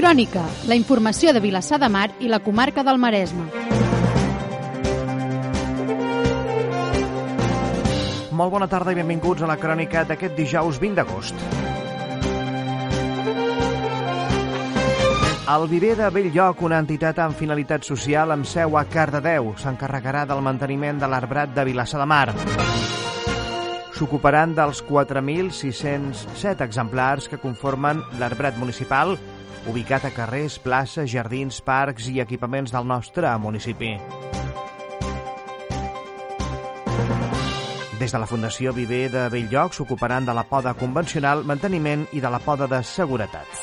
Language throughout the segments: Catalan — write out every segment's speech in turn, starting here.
Crònica, la informació de Vilassar de Mar i la comarca del Maresme. Molt bona tarda i benvinguts a la crònica d'aquest dijous 20 d'agost. El Viver de Belllloc, una entitat amb finalitat social amb seu a Cardedeu, s'encarregarà del manteniment de l'arbrat de Vilassar de Mar. S'ocuparan dels 4.607 exemplars que conformen l'arbrat municipal ubicat a carrers, places, jardins, parcs i equipaments del nostre municipi. Des de la Fundació Viver de Belllloc s'ocuparan de la poda convencional, manteniment i de la poda de seguretat.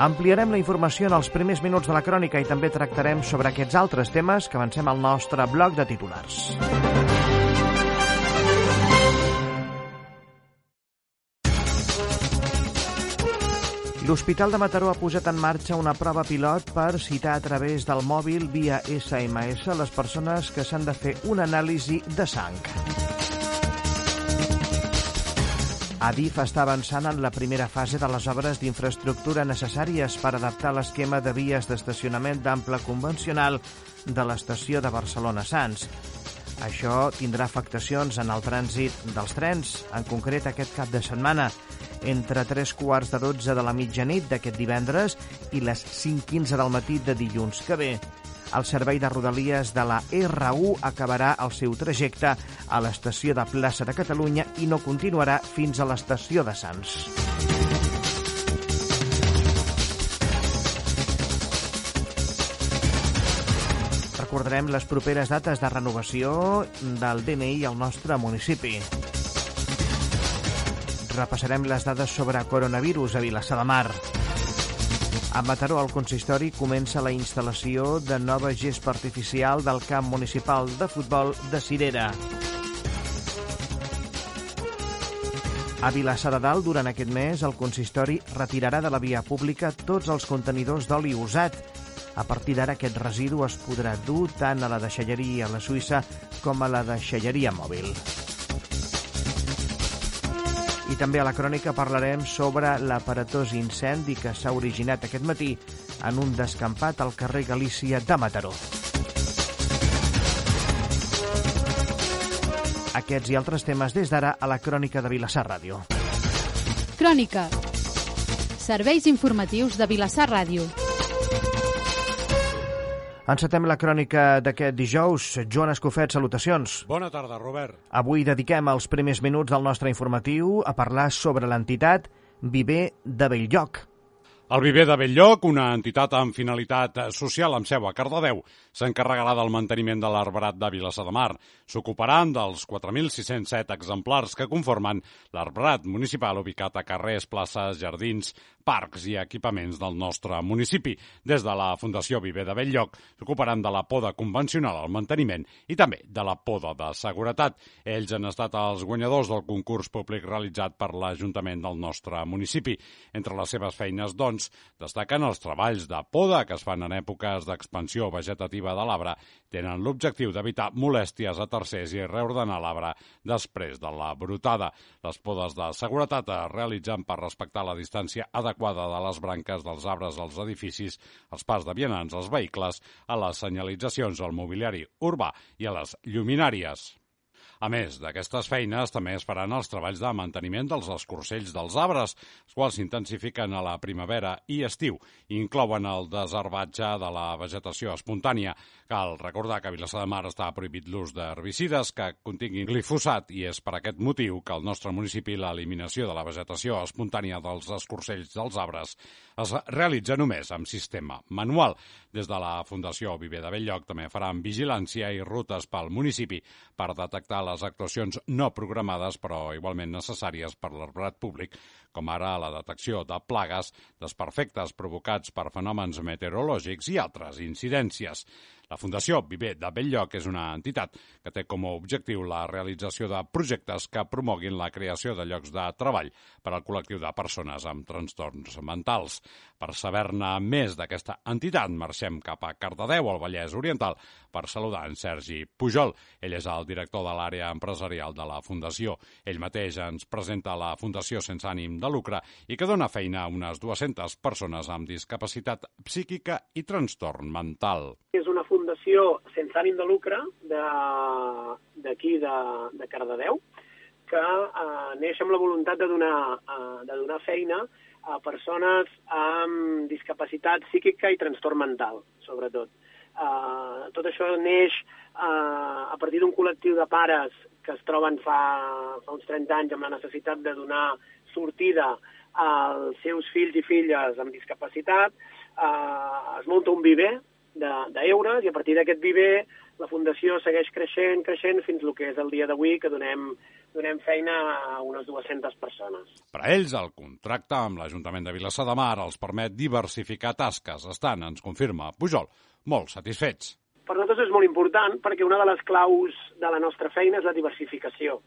Ampliarem la informació en els primers minuts de la crònica i també tractarem sobre aquests altres temes que avancem al nostre bloc de titulars. L'Hospital de Mataró ha posat en marxa una prova pilot per citar a través del mòbil via SMS les persones que s'han de fer una anàlisi de sang. Adif està avançant en la primera fase de les obres d'infraestructura necessàries per adaptar l'esquema de vies d'estacionament d'ample convencional de l'estació de Barcelona-Sants. Això tindrà afectacions en el trànsit dels trens, en concret aquest cap de setmana, entre tres quarts de 12 de la mitjanit d'aquest divendres i les 5.15 del matí de dilluns que ve. El servei de Rodalies de la R1 acabarà el seu trajecte a l'estació de Plaça de Catalunya i no continuarà fins a l'estació de Sants. Recordarem les properes dates de renovació del DNI al nostre municipi. Repassarem les dades sobre coronavirus a Vilassar de Mar. A Mataró, el consistori comença la instal·lació de nova gespa artificial del camp municipal de futbol de Cirera. A Vilassar de Dalt, durant aquest mes, el consistori retirarà de la via pública tots els contenidors d'oli usat. A partir d'ara, aquest residu es podrà dur tant a la deixalleria a la Suïssa com a la deixalleria mòbil. I també a la crònica parlarem sobre l'aparatós incendi que s'ha originat aquest matí en un descampat al carrer Galícia de Mataró. Aquests i altres temes des d'ara a la crònica de Vilassar Ràdio. Crònica. Serveis informatius de Vilassar Ràdio. Encetem la crònica d'aquest dijous. Joan Escofet, salutacions. Bona tarda, Robert. Avui dediquem els primers minuts del nostre informatiu a parlar sobre l'entitat Viver de Belllloc. El Viver de Belllloc, una entitat amb finalitat social amb seu a Cardedeu, s'encarregarà del manteniment de l'arbrat de Vilassar de Mar. S'ocuparan dels 4.607 exemplars que conformen l'arbrat municipal ubicat a carrers, places, jardins, parcs i equipaments del nostre municipi. Des de la Fundació Viver de Belllloc s'ocuparan de la poda convencional al manteniment i també de la poda de seguretat. Ells han estat els guanyadors del concurs públic realitzat per l'Ajuntament del nostre municipi. Entre les seves feines, doncs, destaquen els treballs de poda que es fan en èpoques d'expansió vegetativa de l'arbre. Tenen l'objectiu d'evitar molèsties a tercers i reordenar l'arbre després de la brotada. Les podes de seguretat es realitzen per respectar la distància adequada de les branques dels arbres als edificis, als pas de vianants, als vehicles, a les senyalitzacions, al mobiliari urbà i a les lluminàries. A més d'aquestes feines, també es faran els treballs de manteniment dels escorcells dels arbres, els quals s'intensifiquen a la primavera i estiu inclouen el desherbatge de la vegetació espontània. Cal recordar que a Vilassar de Mar està prohibit l'ús d'herbicides que continguin glifosat i és per aquest motiu que al nostre municipi l'eliminació de la vegetació espontània dels escorcells dels arbres es realitza només amb sistema manual. Des de la Fundació Viver de Belllloc també faran vigilància i rutes pel municipi per detectar les actuacions no programades però igualment necessàries per l'arbrat públic, com ara la detecció de plagues, desperfectes provocats per fenòmens meteorològics i altres incidències. La Fundació Viver de Belllloc és una entitat que té com a objectiu la realització de projectes que promoguin la creació de llocs de treball per al col·lectiu de persones amb trastorns mentals. Per saber-ne més d'aquesta entitat, marxem cap a Cardedeu, al Vallès Oriental, per saludar en Sergi Pujol. Ell és el director de l'àrea empresarial de la Fundació. Ell mateix ens presenta la Fundació sense ànim de lucre i que dona feina a unes 200 persones amb discapacitat psíquica i trastorn mental. És una fundació sense ànim de lucre d'aquí, de, de, de Cardedeu, que eh, neix amb la voluntat de donar, eh, de donar feina a persones amb discapacitat psíquica i trastorn mental, sobretot. Eh, tot això neix eh, a partir d'un col·lectiu de pares que es troben fa, fa uns 30 anys amb la necessitat de donar sortida als seus fills i filles amb discapacitat. Eh, es munta un viver d'euros de, i a partir d'aquest viver la Fundació segueix creixent, creixent fins el que és el dia d'avui que donem, donem feina a unes 200 persones. Per a ells, el contracte amb l'Ajuntament de Vilassar de Mar els permet diversificar tasques. Estan, ens confirma Pujol, molt satisfets. Per nosaltres és molt important perquè una de les claus de la nostra feina és la diversificació.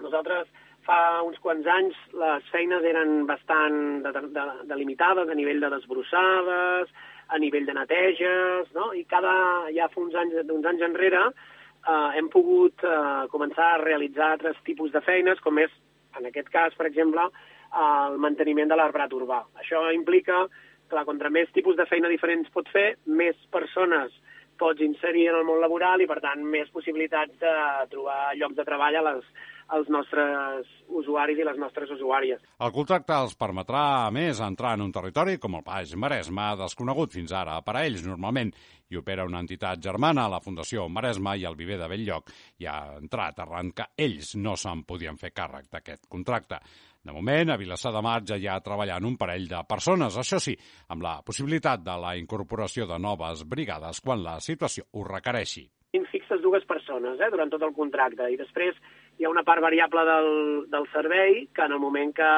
Nosaltres fa uns quants anys les feines eren bastant delimitades de, de, de a nivell de desbrossades, a nivell de neteges, no? i cada, ja fa uns anys, uns anys enrere eh, hem pogut eh, començar a realitzar altres tipus de feines, com és, en aquest cas, per exemple, el manteniment de l'arbrat urbà. Això implica que, contra més tipus de feina diferents pots fer, més persones pots inserir en el món laboral i, per tant, més possibilitats de trobar llocs de treball a les, als nostres usuaris i les nostres usuàries. El contracte els permetrà, a més, entrar en un territori com el Baix Maresme, desconegut fins ara per a ells normalment, i opera una entitat germana, la Fundació Maresme i el Viver de Belllloc, i ha entrat arran que ells no se'n podien fer càrrec d'aquest contracte. De moment, a Vilassar de Mar ja hi ha treballant un parell de persones, això sí, amb la possibilitat de la incorporació de noves brigades quan la situació ho requereixi. Fixes dues persones eh, durant tot el contracte i després hi ha una part variable del, del servei que en el moment que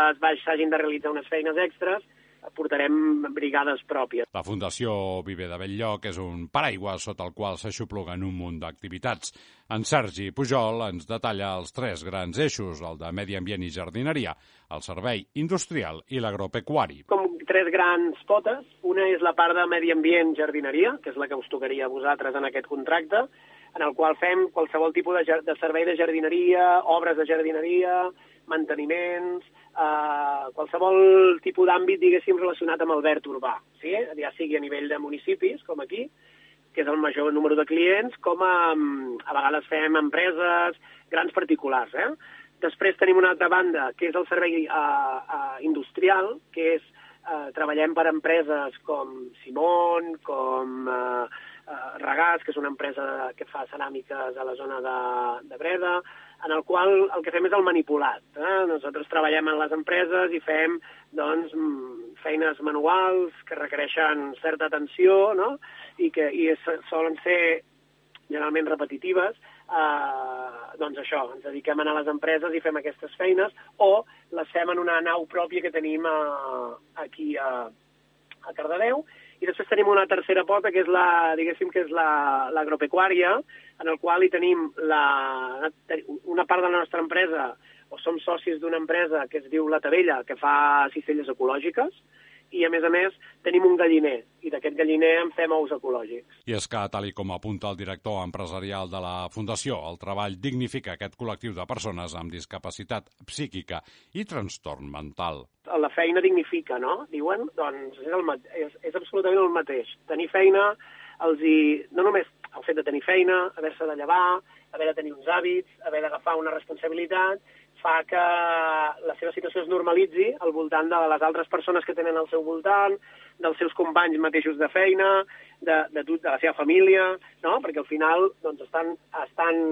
s'hagin de realitzar unes feines extres portarem brigades pròpies. La Fundació Viver de Belllloc és un paraigua sota el qual s'aixopluguen un munt d'activitats. En Sergi Pujol ens detalla els tres grans eixos, el de medi ambient i jardineria, el servei industrial i l'agropecuari. Com tres grans potes. Una és la part de medi ambient jardineria, que és la que us tocaria a vosaltres en aquest contracte, en el qual fem qualsevol tipus de, de servei de jardineria, obres de jardineria, manteniments, eh, qualsevol tipus d'àmbit, diguéssim, relacionat amb el verd urbà, sí? ja sigui a nivell de municipis, com aquí, que és el major número de clients, com a, a vegades fem empreses, grans particulars. Eh? Després tenim una altra banda, que és el servei uh, uh, industrial, que és, uh, treballem per empreses com Simon, com eh, Regàs, que és una empresa que fa ceràmiques a la zona de, de Breda, en el qual el que fem és el manipulat. Eh? Nosaltres treballem en les empreses i fem doncs, feines manuals que requereixen certa atenció no? i que i solen ser generalment repetitives, eh, doncs això, ens dediquem a anar a les empreses i fem aquestes feines, o les fem en una nau pròpia que tenim a, eh, aquí a, a Cardedeu, i després tenim una tercera pota, que és la, diguéssim, que és l'agropecuària, la, en el qual hi tenim la, una part de la nostra empresa, o som socis d'una empresa que es diu La Tabella, que fa cistelles ecològiques, i, a més a més, tenim un galliner, i d'aquest galliner en fem ous ecològics. I és que, tal i com apunta el director empresarial de la Fundació, el treball dignifica aquest col·lectiu de persones amb discapacitat psíquica i trastorn mental. La feina dignifica, no? Diuen, doncs és, el, és, és absolutament el mateix. Tenir feina els hi... no només el fet de tenir feina, haver-se de llevar, haver de tenir uns hàbits, haver d'agafar una responsabilitat, fa que la seva situació es normalitzi al voltant de les altres persones que tenen al seu voltant, dels seus companys mateixos de feina, de, de, de la seva família, no? perquè al final doncs, estan, estan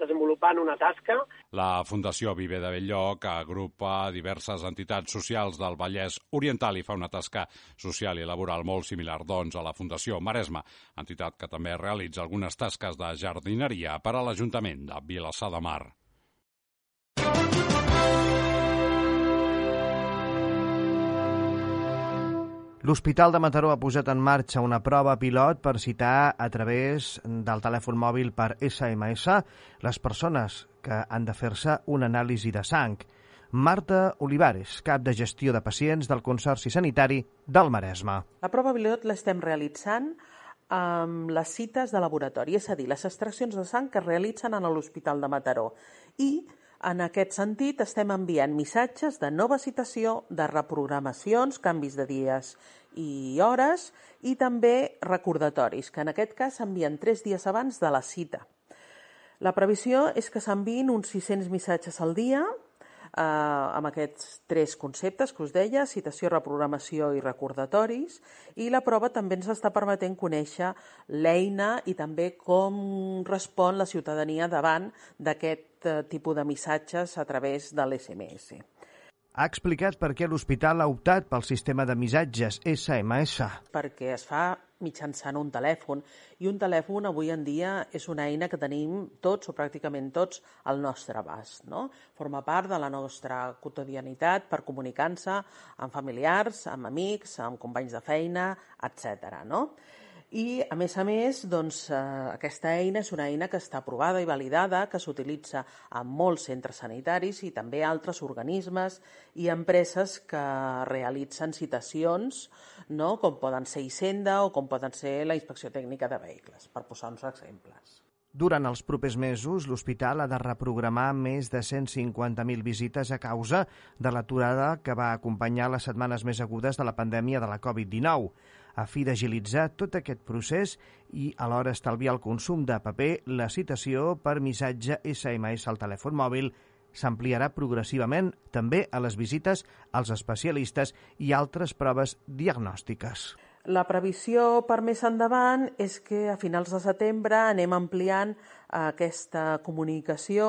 desenvolupant una tasca. La Fundació Viver de Belllloc agrupa diverses entitats socials del Vallès Oriental i fa una tasca social i laboral molt similar, doncs, a la Fundació Maresma, entitat que també realitza algunes tasques de jardineria per a l'Ajuntament de Vilassar de Mar. L'Hospital de Mataró ha posat en marxa una prova pilot per citar a través del telèfon mòbil per SMS les persones que han de fer-se una anàlisi de sang. Marta Olivares, cap de gestió de pacients del Consorci Sanitari del Maresme. La prova pilot l'estem realitzant amb les cites de laboratori, és a dir, les extraccions de sang que es realitzen a l'Hospital de Mataró. I en aquest sentit, estem enviant missatges de nova citació, de reprogramacions, canvis de dies i hores i també recordatoris, que en aquest cas s'envien tres dies abans de la cita. La previsió és que s'enviïn uns 600 missatges al dia eh, amb aquests tres conceptes que us deia, citació, reprogramació i recordatoris, i la prova també ens està permetent conèixer l'eina i també com respon la ciutadania davant d'aquest eh, tipus de missatges a través de l'SMS ha explicat per què l'hospital ha optat pel sistema de missatges SMS. Perquè es fa mitjançant un telèfon i un telèfon avui en dia és una eina que tenim tots o pràcticament tots al nostre abast. No? Forma part de la nostra quotidianitat per comunicar-se amb familiars, amb amics, amb companys de feina, etc. No? I, a més a més, doncs, eh, aquesta eina és una eina que està aprovada i validada, que s'utilitza en molts centres sanitaris i també altres organismes i empreses que realitzen citacions, no? com poden ser Hisenda o com poden ser la Inspecció Tècnica de Vehicles, per posar uns exemples. Durant els propers mesos, l'hospital ha de reprogramar més de 150.000 visites a causa de l'aturada que va acompanyar les setmanes més agudes de la pandèmia de la Covid-19 a fi d'agilitzar tot aquest procés i alhora estalviar el consum de paper, la citació per missatge SMS al telèfon mòbil s'ampliarà progressivament també a les visites als especialistes i altres proves diagnòstiques. La previsió per més endavant és que a finals de setembre anem ampliant aquesta comunicació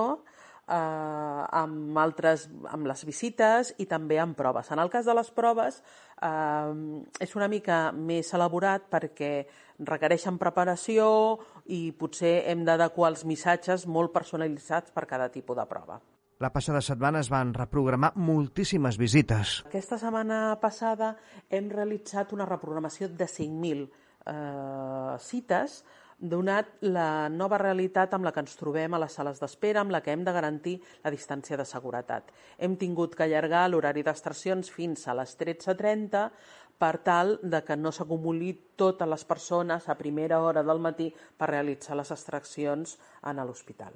eh, amb, altres, amb les visites i també amb proves. En el cas de les proves eh, és una mica més elaborat perquè requereixen preparació i potser hem d'adequar els missatges molt personalitzats per cada tipus de prova. La passada setmana es van reprogramar moltíssimes visites. Aquesta setmana passada hem realitzat una reprogramació de 5.000 eh, cites donat la nova realitat amb la que ens trobem a les sales d'espera, amb la que hem de garantir la distància de seguretat. Hem tingut que allargar l'horari d'extraccions fins a les 13.30 per tal de que no s'acumuli totes les persones a primera hora del matí per realitzar les extraccions en l'hospital.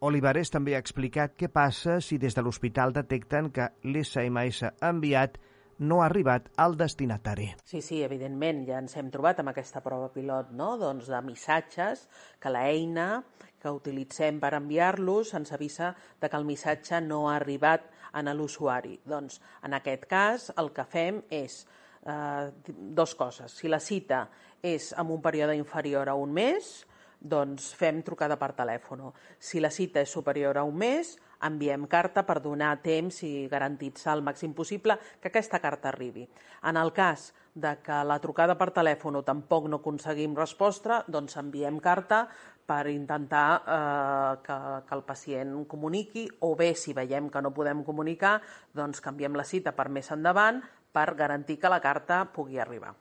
Olivares també ha explicat què passa si des de l'hospital detecten que l'SMS enviat no ha arribat al destinatari. Sí, sí, evidentment, ja ens hem trobat amb aquesta prova pilot, no? doncs de missatges que la eina que utilitzem per enviar-los ens avisa de que el missatge no ha arribat a l'usuari. Doncs, en aquest cas, el que fem és eh, dos coses. Si la cita és en un període inferior a un mes, doncs fem trucada per telèfon. Si la cita és superior a un mes, enviem carta per donar temps i garantir-se al màxim possible que aquesta carta arribi. En el cas de que la trucada per telèfon tampoc no aconseguim resposta, doncs enviem carta per intentar eh, que, que el pacient comuniqui o bé, si veiem que no podem comunicar, doncs canviem la cita per més endavant per garantir que la carta pugui arribar.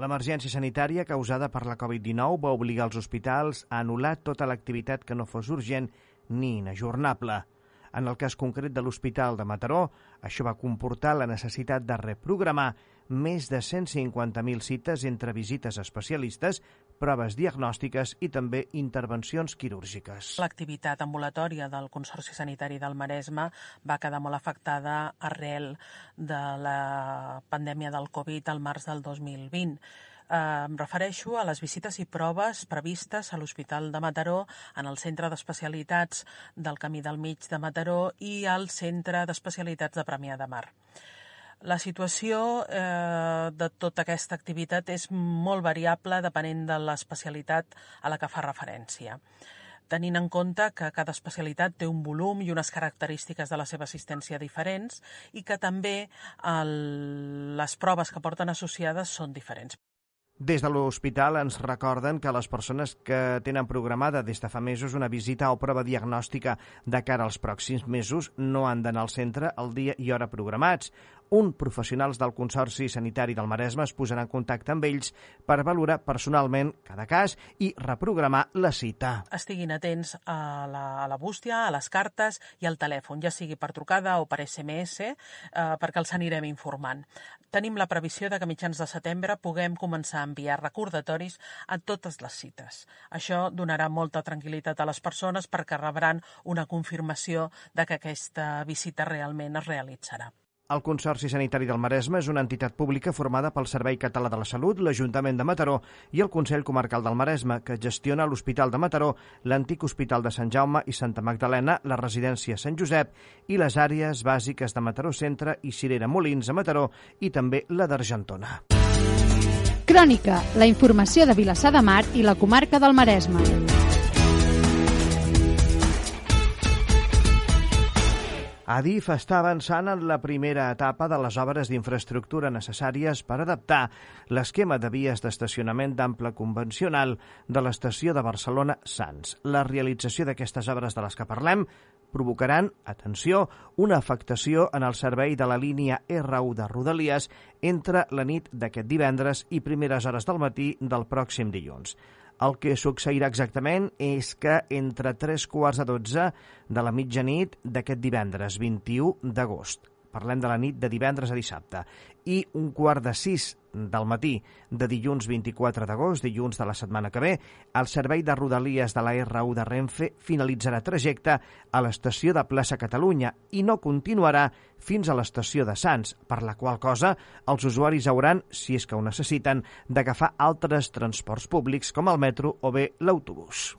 L'emergència sanitària causada per la Covid-19 va obligar els hospitals a anul·lar tota l'activitat que no fos urgent ni inajornable. En el cas concret de l'Hospital de Mataró, això va comportar la necessitat de reprogramar més de 150.000 cites entre visites especialistes, proves diagnòstiques i també intervencions quirúrgiques. L'activitat ambulatòria del Consorci Sanitari del Maresme va quedar molt afectada arrel de la pandèmia del Covid al març del 2020 Eh, em refereixo a les visites i proves previstes a l'Hospital de Mataró, en el Centre d'Especialitats del Camí del Mig de Mataró i al Centre d'Especialitats de Premià de Mar. La situació eh, de tota aquesta activitat és molt variable depenent de l'especialitat a la que fa referència. tenint en compte que cada especialitat té un volum i unes característiques de la seva assistència diferents i que també el, les proves que porten associades són diferents. Des de l'hospital ens recorden que les persones que tenen programada des de fa mesos una visita o prova diagnòstica de cara als pròxims mesos no han d'anar al centre el dia i hora programats un professionals del Consorci Sanitari del Maresme es posarà en contacte amb ells per valorar personalment cada cas i reprogramar la cita. Estiguin atents a la, a la bústia, a les cartes i al telèfon, ja sigui per trucada o per SMS, eh, perquè els anirem informant. Tenim la previsió de que mitjans de setembre puguem començar a enviar recordatoris a totes les cites. Això donarà molta tranquil·litat a les persones perquè rebran una confirmació de que aquesta visita realment es realitzarà. El Consorci Sanitari del Maresme és una entitat pública formada pel Servei Català de la Salut, l'Ajuntament de Mataró i el Consell Comarcal del Maresme, que gestiona l'Hospital de Mataró, l'antic Hospital de Sant Jaume i Santa Magdalena, la residència Sant Josep i les àrees bàsiques de Mataró Centre i Cirera Molins a Mataró i també la d'Argentona. Crònica, la informació de Vilassar de Mar i la comarca del Maresme. Adif està avançant en la primera etapa de les obres d'infraestructura necessàries per adaptar l'esquema de vies d'estacionament d'ample convencional de l'estació de Barcelona Sants. La realització d'aquestes obres de les que parlem provocaran, atenció, una afectació en el servei de la línia R1 de Rodalies entre la nit d'aquest divendres i primeres hores del matí del pròxim dilluns. El que succeirà exactament és que entre 3 quarts de 12 de la mitjanit d'aquest divendres 21 d'agost parlem de la nit de divendres a dissabte, i un quart de sis del matí de dilluns 24 d'agost, dilluns de la setmana que ve, el servei de rodalies de la R1 de Renfe finalitzarà trajecte a l'estació de Plaça Catalunya i no continuarà fins a l'estació de Sants, per la qual cosa els usuaris hauran, si és que ho necessiten, d'agafar altres transports públics com el metro o bé l'autobús.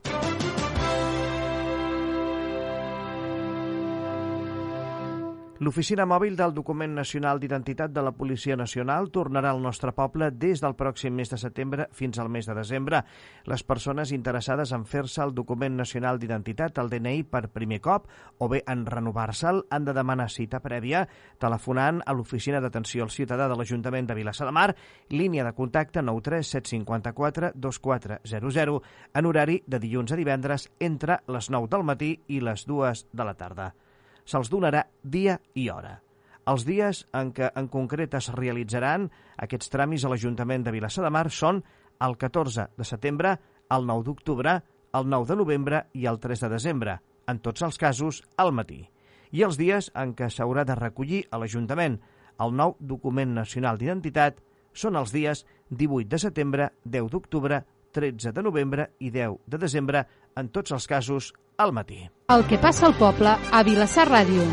L'oficina mòbil del Document Nacional d'Identitat de la Policia Nacional tornarà al nostre poble des del pròxim mes de setembre fins al mes de desembre. Les persones interessades en fer-se el Document Nacional d'Identitat, el DNI, per primer cop o bé en renovar-se'l han de demanar cita prèvia telefonant a l'Oficina d'Atenció al Ciutadà de l'Ajuntament de Vilassar de Mar, línia de contacte 93754 2400 en horari de dilluns a divendres entre les 9 del matí i les 2 de la tarda se'ls donarà dia i hora. Els dies en què en concret es realitzaran aquests tràmits a l'Ajuntament de Vilassar de Mar són el 14 de setembre, el 9 d'octubre, el 9 de novembre i el 3 de desembre, en tots els casos al matí. I els dies en què s'haurà de recollir a l'Ajuntament el nou document nacional d'identitat són els dies 18 de setembre, 10 d'octubre, 13 de novembre i 10 de desembre, en tots els casos al matí. El que passa al poble a Vilassar Ràdio.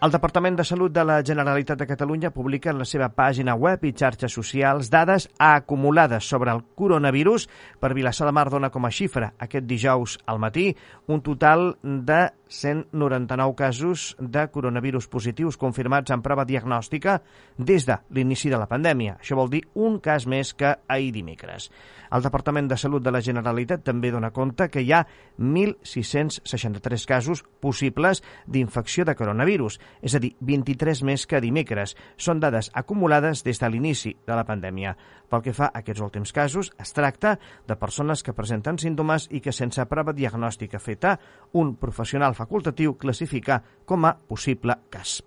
El Departament de Salut de la Generalitat de Catalunya publica en la seva pàgina web i xarxes socials dades acumulades sobre el coronavirus. Per Vilassar de Mar dona com a xifra aquest dijous al matí un total de 199 casos de coronavirus positius confirmats en prova diagnòstica des de l'inici de la pandèmia. Això vol dir un cas més que ahir dimecres. El Departament de Salut de la Generalitat també dona compte que hi ha 1.663 casos possibles d'infecció de coronavirus, és a dir, 23 més que dimecres. Són dades acumulades des de l'inici de la pandèmia. Pel que fa a aquests últims casos, es tracta de persones que presenten símptomes i que sense prova diagnòstica feta, un professional facultatiu classifica com a possible cas.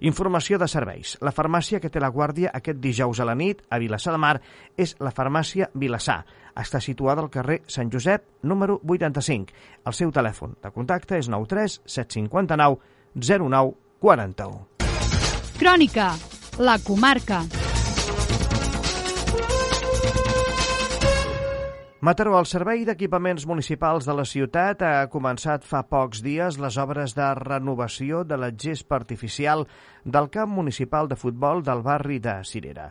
Informació de serveis. La farmàcia que té la guàrdia aquest dijous a la nit a Vilassar de Mar és la farmàcia Vilassar. Està situada al carrer Sant Josep, número 85. El seu telèfon de contacte és 93 759 09 41. Crònica, la comarca. Mataró, el Servei d'Equipaments Municipals de la ciutat ha començat fa pocs dies les obres de renovació de la gespa artificial del camp municipal de futbol del barri de Cirera.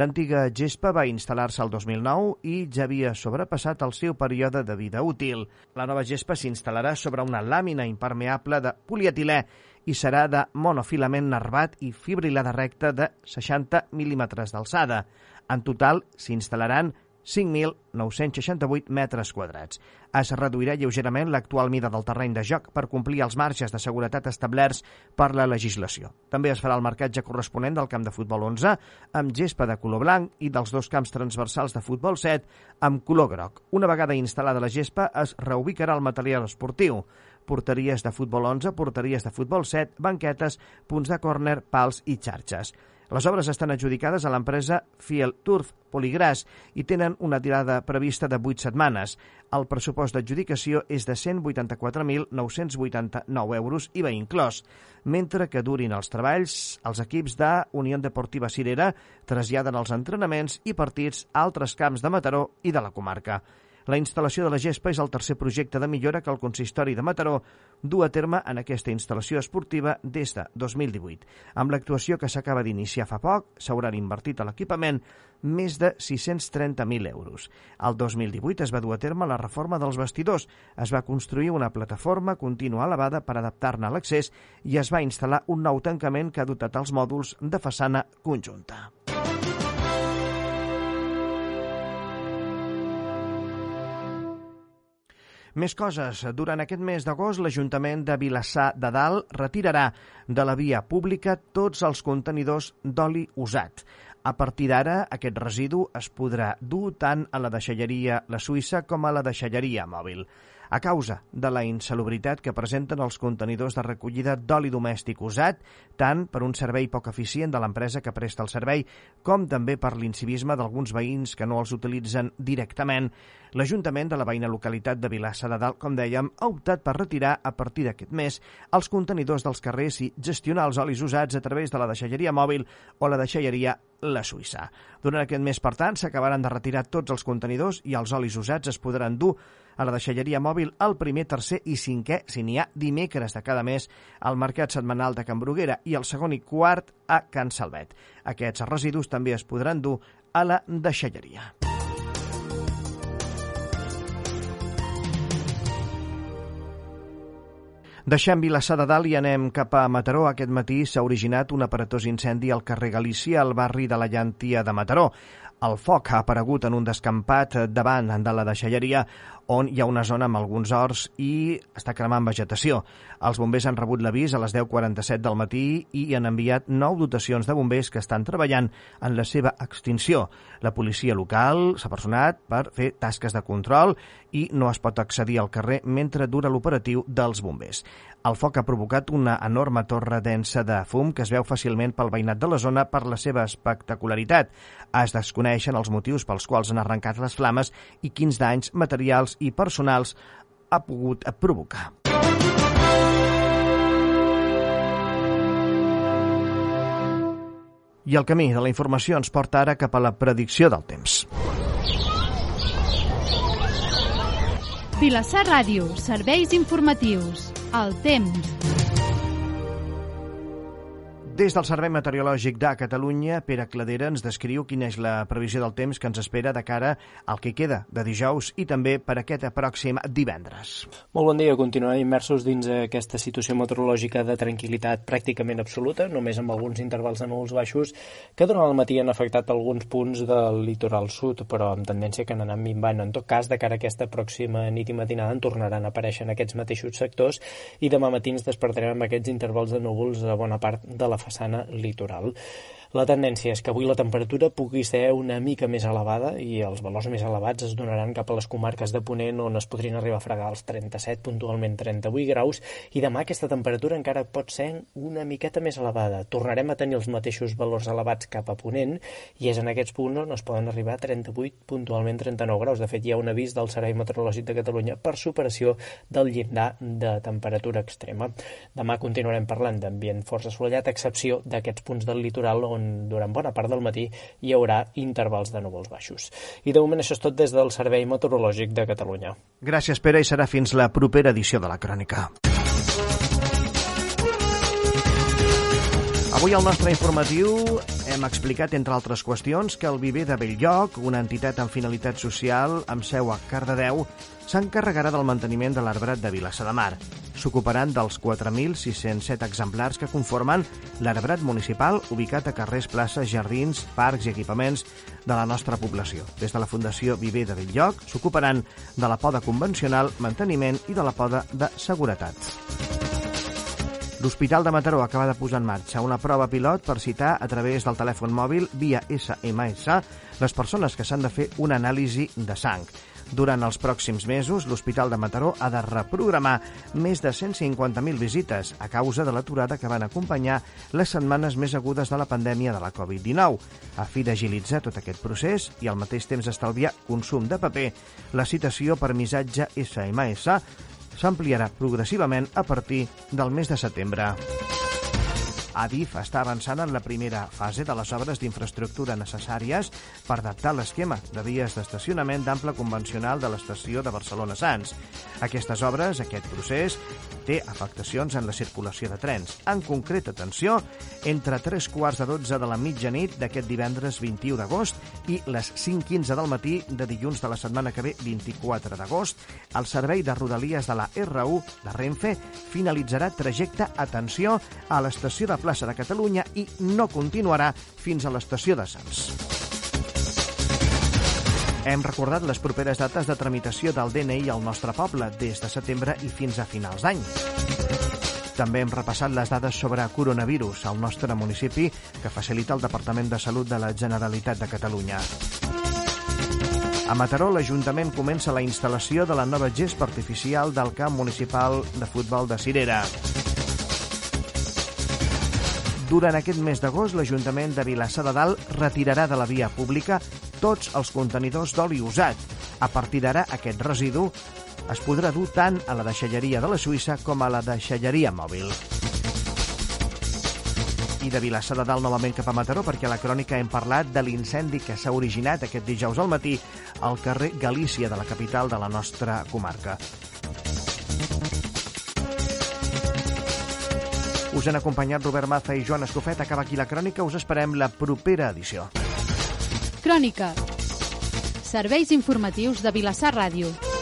L'antiga gespa va instal·lar-se el 2009 i ja havia sobrepassat el seu període de vida útil. La nova gespa s'instal·larà sobre una làmina impermeable de polietilè i serà de monofilament nervat i fibrilada recta de 60 mil·límetres d'alçada. En total s'instal·laran 5.968 metres quadrats. Es reduirà lleugerament l'actual mida del terreny de joc per complir els marges de seguretat establerts per la legislació. També es farà el marcatge corresponent del camp de futbol 11 amb gespa de color blanc i dels dos camps transversals de futbol 7 amb color groc. Una vegada instal·lada la gespa, es reubicarà el material esportiu porteries de futbol 11, porteries de futbol 7, banquetes, punts de córner, pals i xarxes. Les obres estan adjudicades a l'empresa Fiel Turf Poligràs i tenen una tirada prevista de 8 setmanes. El pressupost d'adjudicació és de 184.989 euros, IVA inclòs, mentre que durin els treballs, els equips de Unió Deportiva Cirera traslladen els entrenaments i partits a altres camps de Mataró i de la comarca. La instal·lació de la gespa és el tercer projecte de millora que el consistori de Mataró du a terme en aquesta instal·lació esportiva des de 2018. Amb l'actuació que s'acaba d'iniciar fa poc, s'hauran invertit a l'equipament més de 630.000 euros. El 2018 es va dur a terme la reforma dels vestidors. Es va construir una plataforma contínua elevada per adaptar-ne l'accés i es va instal·lar un nou tancament que ha dotat els mòduls de façana conjunta. Més coses. Durant aquest mes d'agost, l'Ajuntament de Vilassar de Dalt retirarà de la via pública tots els contenidors d'oli usat. A partir d'ara, aquest residu es podrà dur tant a la deixalleria La Suïssa com a la deixalleria mòbil a causa de la insalubritat que presenten els contenidors de recollida d'oli domèstic usat, tant per un servei poc eficient de l'empresa que presta el servei, com també per l'incivisme d'alguns veïns que no els utilitzen directament. L'Ajuntament de la veïna localitat de Vilassa de Dalt, com dèiem, ha optat per retirar a partir d'aquest mes els contenidors dels carrers i gestionar els olis usats a través de la deixalleria mòbil o la deixalleria la Suïssa. Durant aquest mes, per tant, s'acabaran de retirar tots els contenidors i els olis usats es podran dur a la deixalleria mòbil el primer, tercer i cinquè, si n'hi ha, dimecres de cada mes al Mercat Setmanal de Can Bruguera i el segon i quart a Can Salvet. Aquests residus també es podran dur a la deixalleria. Deixem Vilassar de Dalt i anem cap a Mataró. Aquest matí s'ha originat un aparatós incendi al carrer Galícia, al barri de la Llantia de Mataró. El foc ha aparegut en un descampat davant de la deixalleria on hi ha una zona amb alguns horts i està cremant vegetació. Els bombers han rebut l'avís a les 10.47 del matí i han enviat nou dotacions de bombers que estan treballant en la seva extinció. La policia local s'ha personat per fer tasques de control i no es pot accedir al carrer mentre dura l'operatiu dels bombers. El foc ha provocat una enorme torre densa de fum que es veu fàcilment pel veïnat de la zona per la seva espectacularitat. Es desconeixen els motius pels quals han arrencat les flames i quins danys materials i personals ha pogut provocar. I el camí de la informació ens porta ara cap a la predicció del temps. Vilassar Ràdio, serveis informatius. El temps. Des del Servei Meteorològic de Catalunya, Pere Cladera ens descriu quina és la previsió del temps que ens espera de cara al que queda de dijous i també per aquest pròxim divendres. Molt bon dia. Continuem immersos dins aquesta situació meteorològica de tranquil·litat pràcticament absoluta, només amb alguns intervals de núvols baixos que durant el matí han afectat alguns punts del litoral sud, però amb tendència que han anat minvant. En tot cas, de cara a aquesta pròxima nit i matinada en tornaran a aparèixer en aquests mateixos sectors i demà matí ens despertarem amb aquests intervals de núvols a bona part de la façana litoral. La tendència és que avui la temperatura pugui ser una mica més elevada i els valors més elevats es donaran cap a les comarques de Ponent on es podrien arribar a fregar els 37, puntualment 38 graus i demà aquesta temperatura encara pot ser una miqueta més elevada. Tornarem a tenir els mateixos valors elevats cap a Ponent i és en aquests punts on es poden arribar a 38, puntualment 39 graus. De fet, hi ha un avís del Servei Meteorològic de Catalunya per superació del llindar de temperatura extrema. Demà continuarem parlant d'ambient força assolellat, a excepció d'aquests punts del litoral on durant bona part del matí hi haurà intervals de núvols baixos. I de moment això és tot des del Servei Meteorològic de Catalunya. Gràcies, Pere, i serà fins la propera edició de la Crònica. Avui al nostre informatiu hem explicat, entre altres qüestions, que el Viver de Belllloc, una entitat amb finalitat social amb seu a Cardedeu, s'encarregarà del manteniment de l'arbrat de Vilassa de Mar. S'ocuparan dels 4.607 exemplars que conformen l'arbrat municipal ubicat a carrers, places, jardins, parcs i equipaments de la nostra població. Des de la Fundació Viver de Belllloc s'ocuparan de la poda convencional, manteniment i de la poda de seguretat. L'Hospital de Mataró acaba de posar en marxa una prova pilot per citar a través del telèfon mòbil via SMS les persones que s'han de fer una anàlisi de sang. Durant els pròxims mesos, l'Hospital de Mataró ha de reprogramar més de 150.000 visites a causa de l'aturada que van acompanyar les setmanes més agudes de la pandèmia de la Covid-19. A fi d'agilitzar tot aquest procés i al mateix temps estalviar consum de paper, la citació per missatge SMS s'ampliarà progressivament a partir del mes de setembre. Adif està avançant en la primera fase de les obres d'infraestructura necessàries per adaptar l'esquema de vies d'estacionament d'ample convencional de l'estació de Barcelona-Sants. Aquestes obres, aquest procés, té afectacions en la circulació de trens. En concret, atenció, entre 3 quarts de 12 de la mitjanit d'aquest divendres 21 d'agost i les 5.15 del matí de dilluns de la setmana que ve, 24 d'agost, el servei de rodalies de la R1 de Renfe finalitzarà trajecte, atenció, a l'estació de plaça de Catalunya i no continuarà fins a l'estació de Sants. Hem recordat les properes dates de tramitació del DNI al nostre poble des de setembre i fins a finals d'any. També hem repassat les dades sobre coronavirus al nostre municipi que facilita el Departament de Salut de la Generalitat de Catalunya. A Mataró, l'Ajuntament comença la instal·lació de la nova gespa artificial del camp municipal de futbol de Cirera. Durant aquest mes d'agost, l'Ajuntament de Vilassar de Dalt retirarà de la via pública tots els contenidors d'oli usat. A partir d'ara, aquest residu es podrà dur tant a la deixalleria de la Suïssa com a la deixalleria mòbil. I de Vilassar de Dalt novament cap a Mataró, perquè a la crònica hem parlat de l'incendi que s'ha originat aquest dijous al matí al carrer Galícia de la capital de la nostra comarca. Us han acompanyat Robert Maza i Joan Escofet. Acaba aquí la crònica. Us esperem la propera edició. Crònica. Serveis informatius de Vilassar Ràdio.